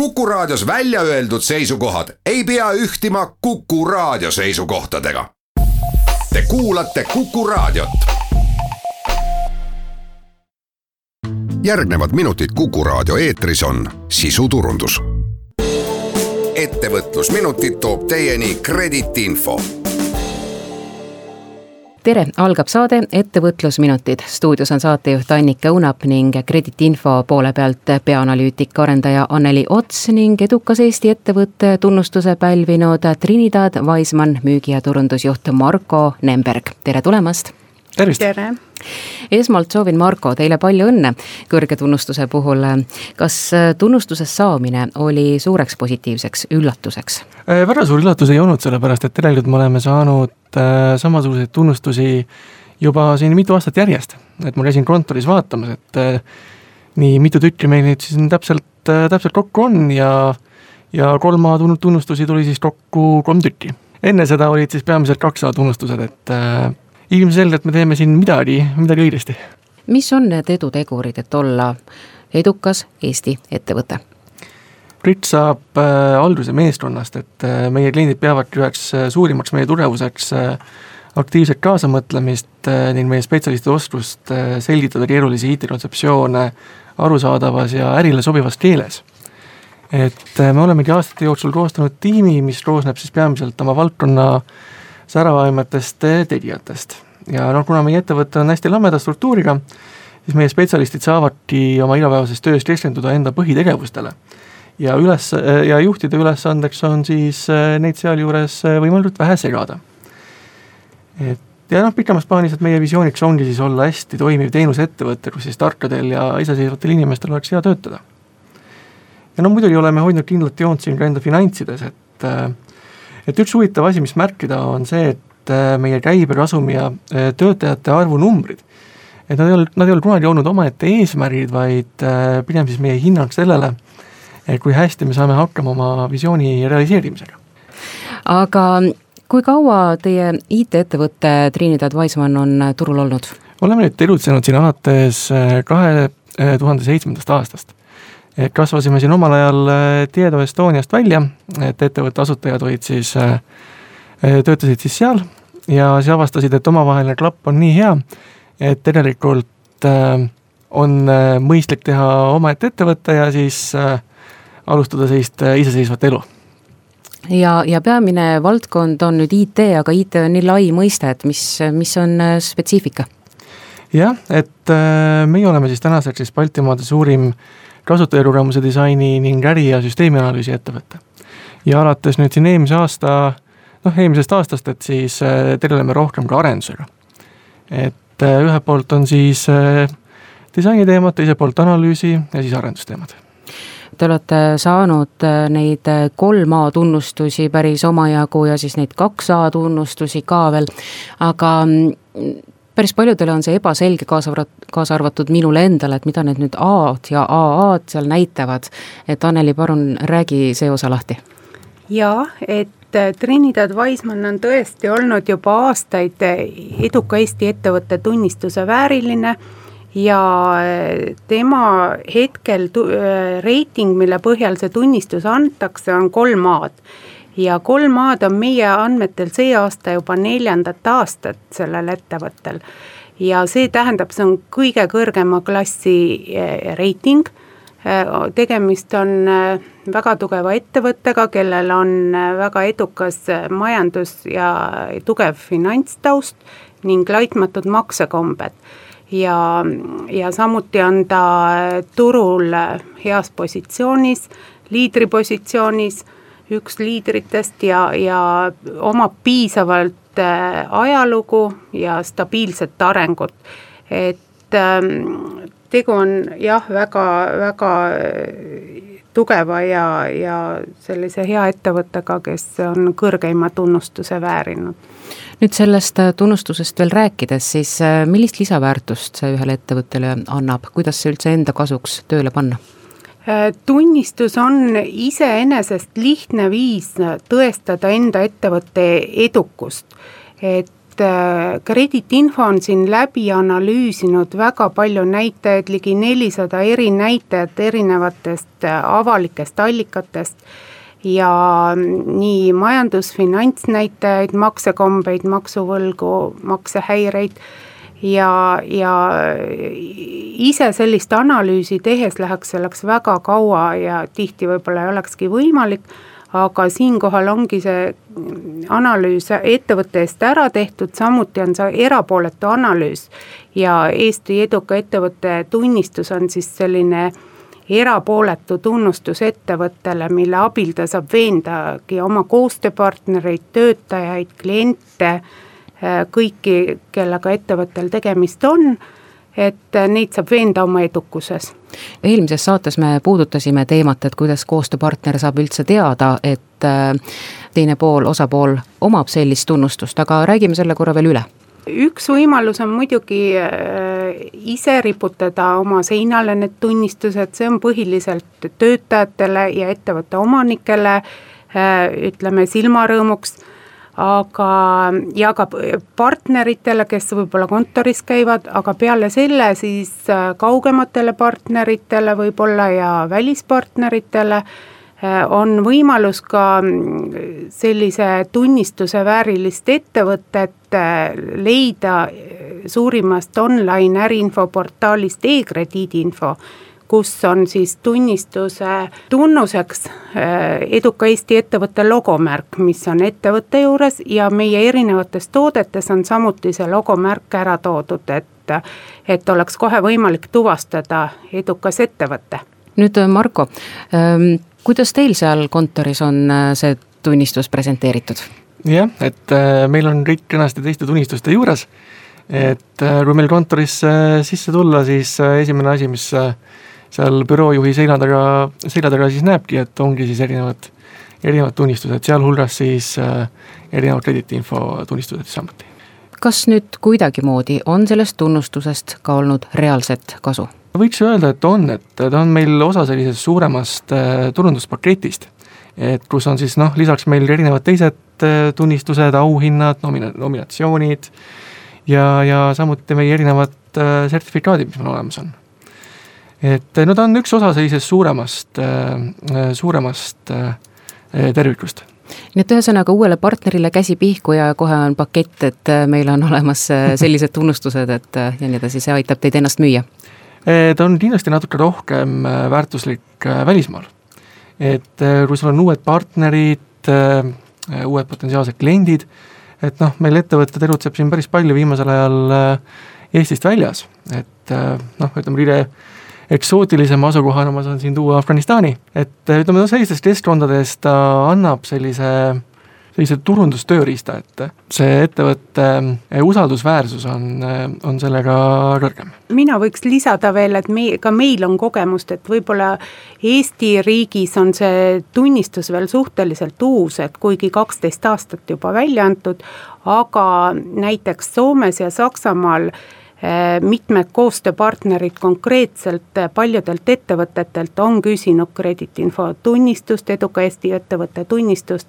Kuku Raadios välja öeldud seisukohad ei pea ühtima Kuku Raadio seisukohtadega. Te kuulate Kuku Raadiot. järgnevad minutid Kuku Raadio eetris on sisuturundus. ettevõtlusminutid toob teieni Kredit Info tere, algab saade Ettevõtlusminutid. stuudios on saatejuht Annika Unap ning krediitinfo poole pealt peaanalüütik, arendaja Anneli Ots ning edukas Eesti ettevõtte tunnustuse pälvinud Trinidad Wiseman müügi- ja turundusjuht Marko Nemberg, tere tulemast! Tervist! tere! esmalt soovin, Marko, teile palju õnne kõrge tunnustuse puhul. kas tunnustuse saamine oli suureks positiivseks üllatuseks? Äh, väga suur üllatus ei olnud, sellepärast et tegelikult me oleme saanud äh, samasuguseid tunnustusi juba siin mitu aastat järjest. et ma käisin kontoris vaatamas, et äh, nii mitu tükki meil nüüd siis täpselt, täpselt kokku on ja ja kolm A tunnustusi tuli siis kokku kolm tükki. enne seda olid siis peamiselt kaks A tunnustused, et ilmselgelt me teeme siin midagi, midagi õigesti. mis on need edutegurid, et olla edukas Eesti ettevõte? Brit saab äh, alguse meeskonnast, et äh, meie kliendid peavadki üheks äh, suurimaks meie tugevuseks aktiivset kaasamõtlemist ning meie spetsialistide oskust selgitada keerulisi IT-kontseptsioone arusaadavas ja ärile sobivas keeles. et me olemegi aastate jooksul koostanud tiimi, mis koosneb siis peamiselt oma valdkonna säravaimatest tegijatest. ja noh, kuna meie ettevõte on hästi lameda struktuuriga, siis meie spetsialistid saavadki oma igapäevases töös keskenduda enda põhitegevustele. ja üles, ja juhtide ülesandeks on siis eh, neid sealjuures eh, võimalikult vähe segada. et ja noh, pikemas plaanis, et meie visiooniks ongi siis olla hästi toimiv teenusettevõte, kus siis tarkadel ja iseseisvatel inimestel oleks hea töötada. ja no muidugi oleme hoidnud kindlat joont siin ka enda finantsides, et äh, et üks huvitav asi, mis märkida, on see, et äh, meie käibe, kasumi ja äh, töötajate arvu numbrid, et nad ei ole, nad ei ole kunagi olnud omaette eesmärgid, vaid äh, pigem siis meie hinnang sellele, kui hästi me saame hakkama oma visiooni realiseerimisega. aga kui kaua teie IT-ettevõte Trinidad Wiseman on turul olnud? oleme nüüd tegutsenud siin alates kahe tuhande seitsmendast aastast et kasvasime siin omal ajal äh, Tieto Estoniast välja, et ettevõtte asutajad olid siis, äh, töötasid siis seal ja siis avastasid, et omavaheline klapp on nii hea, et tegelikult on mõistlik teha omaette ettevõte ja siis alustada sellist iseseisvat elu ja, ja peamine valdkond on nüüd IT, aga IT on nii lai mõiste, et mis, mis on spetsiifika? jah, et meie oleme siis tänaseks siis Baltimaade suurim kasutajakogemuse disaini ning äri- ja süsteemianalüüsi ettevõte. ja alates nüüd siin eelmise aasta, noh eelmisest aastast, et siis äh, tegeleme rohkem ka arendusega. et äh, ühelt poolt on siis äh, disainiteemad, teiselt poolt analüüsi ja siis arendusteemad Te olete saanud neid kolm A tunnustusi päris omajagu ja siis neid kaks A tunnustusi ka veel, aga mm, päris paljudele on see ebaselge, kaasa arvatud, kaasa arvatud minule endale, et mida need nüüd A-d ja AA-d seal näitavad. et Anneli, palun räägi see osa lahti. jaa, et äh, Trinidad Wiseman on tõesti olnud juba aastaid äh, eduka Eesti ettevõtte tunnistuse vääriline ja äh, tema hetkel reiting, mille põhjal see tunnistus antakse, on kolm A-d ja kolm A-d on meie andmetel see aasta juba neljandat aastat sellel ettevõttel. ja see tähendab, see on kõige kõrgema klassi eh, reiting, eh, tegemist on eh, väga tugeva ettevõttega, kellel on väga edukas majandus ja tugev finantstaust ning laitmatud maksekombed ja, ja samuti on ta turul heas positsioonis, liidripositsioonis üks liidritest ja, ja omab piisavalt äh, ajalugu ja stabiilset arengut. et ähm, tegu on jah, väga, väga äh, tugeva ja, ja sellise hea ettevõttega, kes on kõrgeima tunnustuse väärinud. nüüd sellest äh, tunnustusest veel rääkides, siis millist lisaväärtust see ühele ettevõttele annab, kuidas see üldse enda kasuks tööle panna? Äh, tunnistus on iseenesest lihtne viis tõestada enda ettevõtte edukust. et krediitinfo on siin läbi analüüsinud väga palju näitajaid, ligi nelisada eri näitajat erinevatest avalikest allikatest ja nii majandus, finantsnäitajaid, maksekombeid, maksuvõlgu, maksehäireid ja, ja ise sellist analüüsi tehes läheks selleks väga kaua ja tihti võib-olla ei olekski võimalik, aga siinkohal ongi see analüüs ettevõtte eest ära tehtud, samuti on see erapooletu analüüs. Ja Eesti eduka ettevõtte tunnistus on siis selline erapooletu tunnustus ettevõttele, mille abil ta saab veendagi oma koostööpartnereid, töötajaid, kliente, kõiki, kellega ettevõttel tegemist on et neid saab veenda oma edukuses. eelmises saates me puudutasime teemat, et kuidas koostööpartner saab üldse teada, et äh, teine pool, osapool omab sellist tunnustust, aga räägime selle korra veel üle üks võimalus on muidugi äh, ise riputada oma seinale need tunnistused, see on põhiliselt töötajatele ja ettevõtte omanikele äh, ütleme silmarõõmuks aga, ja ka partneritele, kes võib-olla kontoris käivad, aga peale selle siis äh, kaugematele partneritele võib-olla ja välispartneritele äh, on võimalus ka mm, sellise tunnistuse väärilist ettevõtet äh, leida suurimast online äriinfoportaalist e-krediidiinfo kus on siis tunnistuse tunnuseks äh, eduka Eesti ettevõtte logomärk, mis on ettevõtte juures ja meie erinevates toodetes on samuti see logomärk ära toodud, et et oleks kohe võimalik tuvastada edukas ettevõte. nüüd äh, Marko, ähm, kuidas teil seal kontoris on äh, see tunnistus presenteeritud? jah, et meil on kõik kenasti teiste tunnistuste juures, et kui meil kontorisse sisse tulla, siis esimene asi, mis seal büroojuhi seina taga, selja taga siis näebki, et ongi siis erinevad, erinevad tunnistused, sealhulgas siis äh, erinevad krediitiinfo tunnistused samuti. kas nüüd kuidagimoodi on sellest tunnustusest ka olnud reaalset kasu? võiks öelda, et on, et ta on meil osa sellisest suuremast äh, turunduspaketist. et kus on siis noh, lisaks meil erinevad teised äh, tunnistused, auhinnad, nomina-, nominatsioonid ja, ja samuti meie erinevad sertifikaadid, mis meil olemas on et no ta on üks osa sellisest suuremast, äh, suuremast äh, tervikust nii et ühesõnaga uuele partnerile käsi pihku ja kohe on pakett, et meil on olemas sellised tunnustused, et ja nii edasi, see aitab teid ennast müüa? ta on kindlasti natuke rohkem väärtuslik välismaal. et kui sul on uued partnerid, uued potentsiaalsed kliendid, et noh, meil ettevõte tegutseb siin päris palju viimasel ajal Eestist väljas, et noh, ütleme Rire eksootilisema asukohana ma saan siin tuua Afganistani, et ütleme no sellistest keskkondadest ta annab sellise sellise turundustööriista, et see ettevõtte eh, usaldusväärsus on, eh, on sellega kõrgem. mina võiks lisada veel, et me, ka meil on kogemust, et võib-olla Eesti riigis on see tunnistus veel suhteliselt uus, et kuigi kaksteist aastat juba välja antud, aga näiteks Soomes ja Saksamaal Äh, mitmed koostööpartnerid konkreetselt äh, paljudelt ettevõtetelt on küsinud krediitinfo tunnistust, eduka Eesti ettevõtte tunnistust.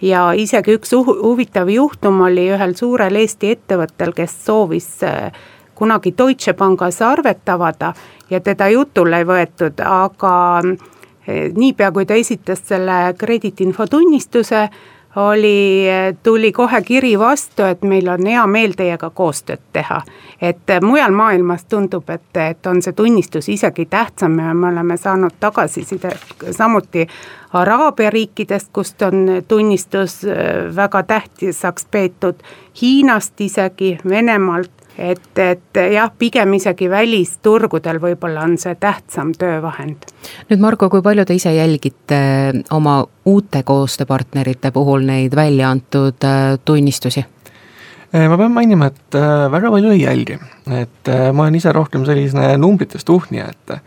Ja isegi üks huvitav juhtum oli ühel suurel Eesti ettevõttel, kes soovis äh, kunagi Deutsche Pangas arvet avada ja teda jutule ei võetud, aga niipea, kui ta esitas selle krediitinfo tunnistuse, oli, tuli kohe kiri vastu, et meil on hea meel teiega koostööd teha. et mujal maailmas tundub, et, et on see tunnistus isegi tähtsam ja me oleme saanud tagasisidet samuti Araabia riikidest, kust on tunnistus äh, väga tähtsaks peetud, Hiinast isegi, Venemaalt et, et jah, pigem isegi välisturgudel võib-olla on see tähtsam töövahend. nüüd Margo, kui palju te ise jälgite oma uute koostööpartnerite puhul neid välja antud äh, tunnistusi? Äh, ma pean mainima, et väga palju ei jälgi, et ma olen ise rohkem selline numbritest uhnija, et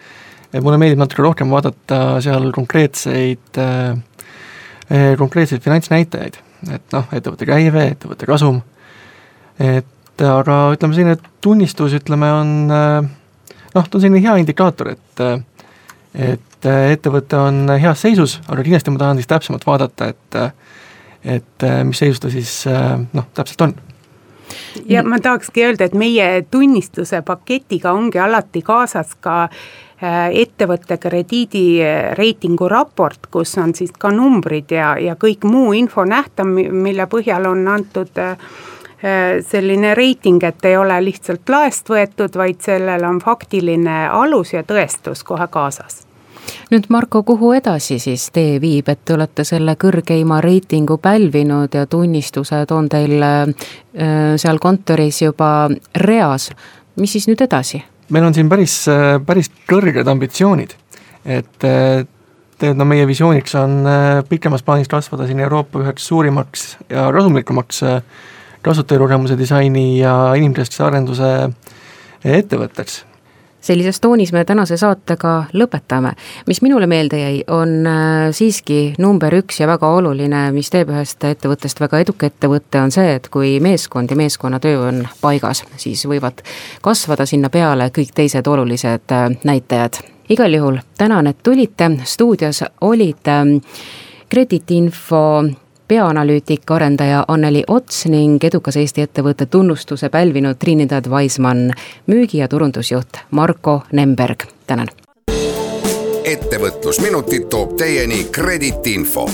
et mulle meeldib natuke rohkem vaadata seal konkreetseid, konkreetseid finantsnäitajaid, et noh, ettevõtte käive, ettevõtte kasum, et et aga ütleme, selline tunnistus, ütleme, on noh, ta on selline hea indikaator, et et ettevõte on heas seisus, aga kindlasti ma tahan siis täpsemalt vaadata, et et mis seisus ta siis noh, täpselt on. Ja ma tahakski öelda, et meie tunnistuse paketiga ongi alati kaasas ka ettevõtte krediidireitingu raport, kus on siis ka numbrid ja, ja kõik muu info nähtav, mille põhjal on antud selline reiting, et ei ole lihtsalt laest võetud, vaid sellel on faktiline alus ja tõestus kohe kaasas nüüd Marko, kuhu edasi siis tee viib, et te olete selle kõrgeima reitingu pälvinud ja tunnistused on teil äh, seal kontoris juba reas, mis siis nüüd edasi? meil on siin päris, äh, päris kõrged ambitsioonid, et äh, tegelikult no meie visiooniks on pikemas plaanis kasvada siin Euroopa üheks suurimaks ja kasumlikumaks kasutajakogemuse disaini ja inimkeskse arenduse ettevõtteks sellises toonis me tänase saatega lõpetame. mis minule meelde jäi, on äh, siiski number üks ja väga oluline, mis teeb ühest ettevõttest väga eduka ettevõtte, on see, et kui meeskond ja meeskonnatöö on paigas, siis võivad kasvada sinna peale kõik teised olulised äh, näitajad. igal juhul tänan, et tulite, stuudios olid krediitinfo ähm, peaanalüütik, arendaja Anneli Ots ning edukas Eesti ettevõtte tunnustuse pälvinud Trinidad Wiseman müügi- ja turundusjuht Marko Nemberg, tänan. ettevõtlusminutid toob teieni Kredit info